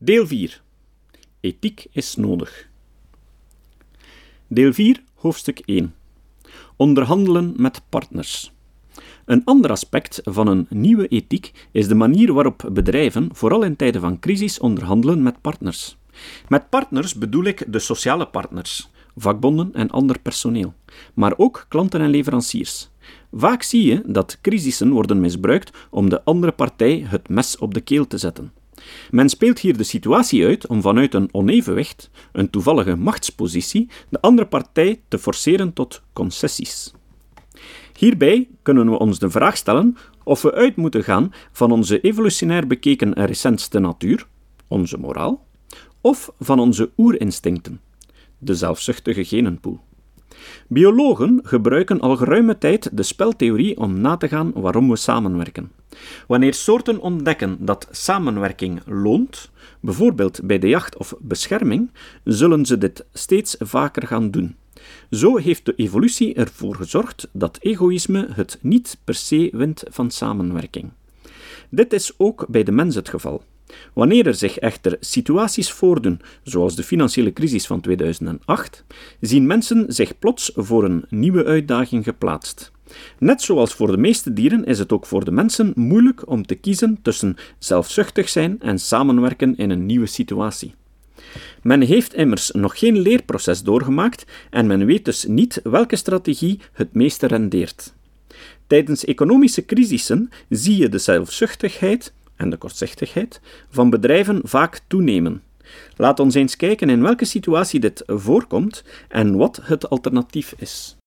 Deel 4. Ethiek is nodig. Deel 4, hoofdstuk 1. Onderhandelen met partners. Een ander aspect van een nieuwe ethiek is de manier waarop bedrijven, vooral in tijden van crisis, onderhandelen met partners. Met partners bedoel ik de sociale partners, vakbonden en ander personeel, maar ook klanten en leveranciers. Vaak zie je dat crisissen worden misbruikt om de andere partij het mes op de keel te zetten. Men speelt hier de situatie uit om vanuit een onevenwicht, een toevallige machtspositie, de andere partij te forceren tot concessies. Hierbij kunnen we ons de vraag stellen of we uit moeten gaan van onze evolutionair bekeken recentste natuur, onze moraal, of van onze oerinstincten, de zelfzuchtige genenpool. Biologen gebruiken al geruime tijd de speltheorie om na te gaan waarom we samenwerken. Wanneer soorten ontdekken dat samenwerking loont, bijvoorbeeld bij de jacht of bescherming, zullen ze dit steeds vaker gaan doen. Zo heeft de evolutie ervoor gezorgd dat egoïsme het niet per se wint van samenwerking. Dit is ook bij de mens het geval. Wanneer er zich echter situaties voordoen, zoals de financiële crisis van 2008, zien mensen zich plots voor een nieuwe uitdaging geplaatst. Net zoals voor de meeste dieren is het ook voor de mensen moeilijk om te kiezen tussen zelfzuchtig zijn en samenwerken in een nieuwe situatie. Men heeft immers nog geen leerproces doorgemaakt en men weet dus niet welke strategie het meeste rendeert. Tijdens economische crisissen zie je de zelfzuchtigheid en de kortzichtigheid van bedrijven vaak toenemen. Laat ons eens kijken in welke situatie dit voorkomt en wat het alternatief is.